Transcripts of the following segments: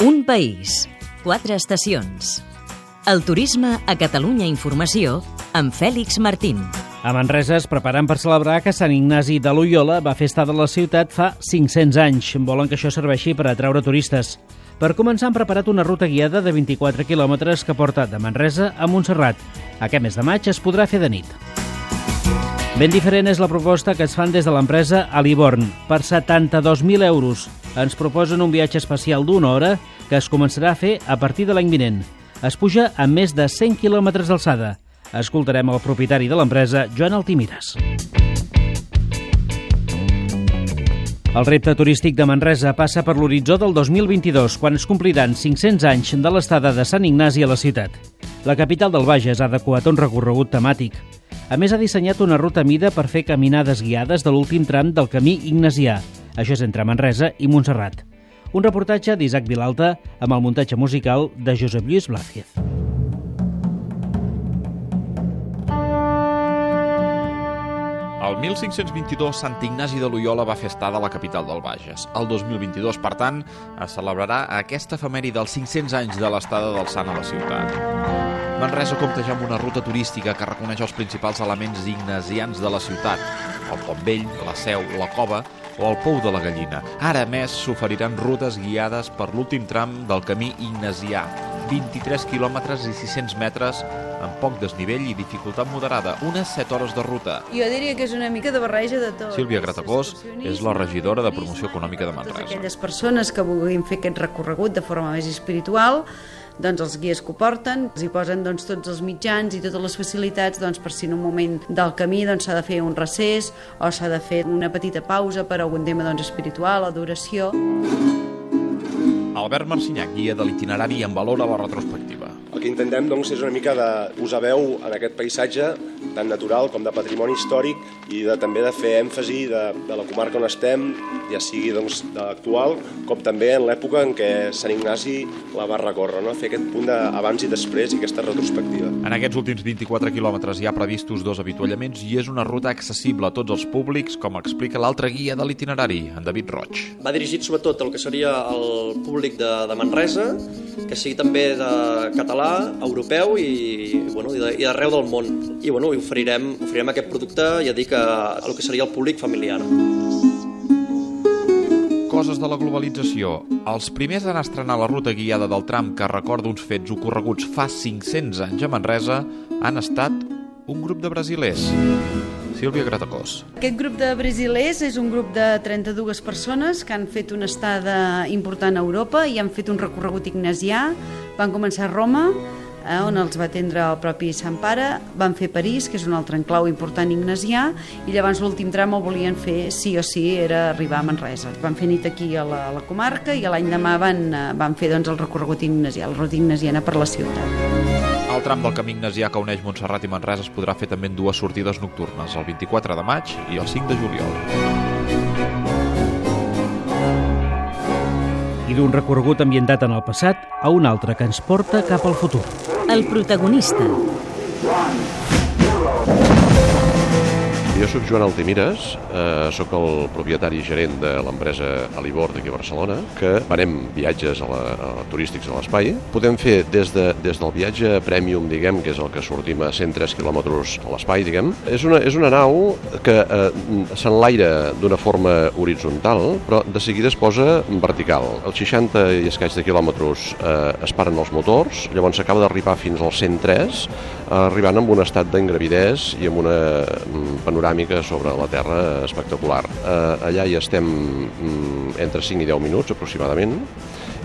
Un país, quatre estacions. El turisme a Catalunya Informació amb Fèlix Martín. A Manresa es preparen per celebrar que Sant Ignasi de Loyola va fer estar de la ciutat fa 500 anys. Volen que això serveixi per atraure turistes. Per començar han preparat una ruta guiada de 24 quilòmetres que porta de Manresa a Montserrat. Aquest mes de maig es podrà fer de nit. Ben diferent és la proposta que es fan des de l'empresa Aliborn. Per 72.000 euros ens proposen un viatge espacial d'una hora que es començarà a fer a partir de l'any vinent. Es puja a més de 100 quilòmetres d'alçada. Escoltarem el propietari de l'empresa, Joan Altimires. El repte turístic de Manresa passa per l'horitzó del 2022, quan es compliran 500 anys de l'estada de Sant Ignasi a la ciutat. La capital del Bages ha adequat un recorregut temàtic. A més, ha dissenyat una ruta mida per fer caminades guiades de l'últim tram del camí ignasià. Això és entre Manresa i Montserrat. Un reportatge d'Isaac Vilalta amb el muntatge musical de Josep Lluís Blázquez. El 1522, Sant Ignasi de Loyola va fer estada a la capital del Bages. El 2022, per tant, es celebrarà aquesta efemèri dels 500 anys de l'estada del Sant a la ciutat. Manresa compta ja amb una ruta turística que reconeix els principals elements ignasians de la ciutat, el Pont Vell, la Seu, la Cova o el Pou de la Gallina. Ara, més, s'oferiran rutes guiades per l'últim tram del camí ignasià, 23 quilòmetres i 600 metres amb poc desnivell i dificultat moderada, unes 7 hores de ruta. Jo diria que és una mica de barreja de tot. Sílvia Gratacós és la regidora de Promoció Econòmica de Totes Manresa. aquelles persones que vulguin fer aquest recorregut de forma més espiritual, doncs els guies que ho porten, els hi posen doncs, tots els mitjans i totes les facilitats doncs, per si en un moment del camí doncs, s'ha de fer un recés o s'ha de fer una petita pausa per algun tema doncs, espiritual o d'oració. Albert Marcinyac, guia de l'itinerari en valor a la retrospectiva. El que intentem doncs, és una mica de posar veu en aquest paisatge tant natural com de patrimoni històric i de, també de fer èmfasi de, de la comarca on estem, ja sigui doncs, de l'actual com també en l'època en què Sant Ignasi la va recórrer, no? fer aquest punt d'abans i després i aquesta retrospectiva. En aquests últims 24 quilòmetres hi ha previstos dos avituallaments i és una ruta accessible a tots els públics, com explica l'altre guia de l'itinerari, en David Roig. Va dirigit sobretot al que seria el públic de, de Manresa, que sigui també de català, europeu i, bueno, i d'arreu del món. I bueno, i oferirem, oferirem aquest producte, ja dic, a, a el que seria el públic familiar. Coses de la globalització. Els primers en estrenar la ruta guiada del tram que recorda uns fets ocorreguts fa 500 anys a Manresa han estat un grup de brasilers. Sílvia Gratacós. Aquest grup de brasilers és un grup de 32 persones que han fet una estada important a Europa i han fet un recorregut ignasià. Van començar a Roma, eh, on els va atendre el propi Sant Pare, van fer París, que és un altre enclau important ignasià, i llavors l'últim tram el volien fer sí o sí, era arribar a Manresa. Van fer nit aquí a la, a la comarca i l'any demà van, eh, van fer doncs, el recorregut ignasià, la ruta ignasiana per la ciutat. El tram del camí ignasià que uneix Montserrat i Manresa es podrà fer també en dues sortides nocturnes, el 24 de maig i el 5 de juliol. I d'un recorregut ambientat en el passat a un altre que ens porta cap al futur. El protagonista. Jo sóc Joan Altimires, eh, sóc el propietari i gerent de l'empresa Alibor d'aquí a Barcelona, que farem viatges a la, a, turístics a l'espai. Podem fer des, de, des del viatge premium, diguem, que és el que sortim a 103 quilòmetres a l'espai, diguem. És una, és una nau que eh, s'enlaira d'una forma horitzontal, però de seguida es posa vertical. Els 60 i escaig de quilòmetres eh, es paren els motors, llavors s'acaba d'arribar fins als 103, arribant amb un estat d'ingravidès i amb una mm, panoràmica sobre la Terra espectacular. Eh, allà hi estem mm, entre 5 i 10 minuts aproximadament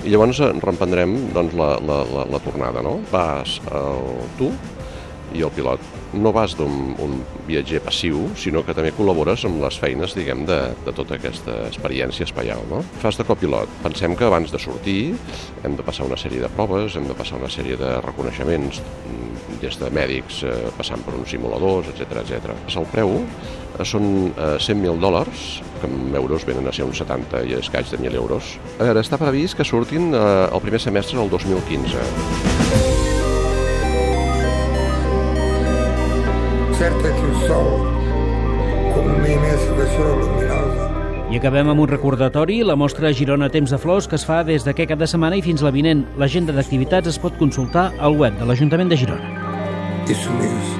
i llavors reprendrem doncs, la, la, la, la tornada. No? Vas eh, tu i el pilot. No vas d'un un viatger passiu, sinó que també col·labores amb les feines, diguem, de, de tota aquesta experiència espaial, no? Fas de copilot. Pensem que abans de sortir hem de passar una sèrie de proves, hem de passar una sèrie de reconeixements, mm, des de mèdics, eh, passant per uns simuladors, etc etc. El preu eh, són eh, 100.000 dòlars, que en euros venen a ser uns 70 i escaig de 1.000 euros. A veure, està previst que surtin eh, el primer semestre del 2015. Che il Sol, come un immenso tesoro luminoso, I acabem amb un recordatori, la mostra Girona Temps de Flors, que es fa des d'aquest cap de setmana i fins la vinent. L'agenda d'activitats es pot consultar al web de l'Ajuntament de Girona. Eso es.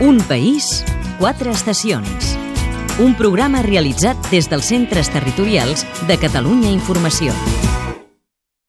Un país, quatre estacions. Un programa realitzat des dels centres territorials de Catalunya Informació.